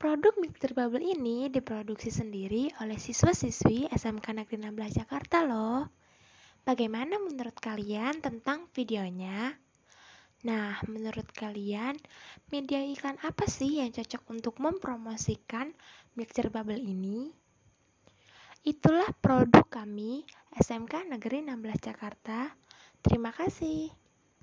Produk Mixer Bubble ini diproduksi sendiri oleh siswa-siswi SMK Negeri 16 Jakarta loh. Bagaimana menurut kalian tentang videonya? Nah, menurut kalian, media iklan apa sih yang cocok untuk mempromosikan Mixer Bubble ini? Itulah produk kami SMK Negeri 16 Jakarta. Terima kasih.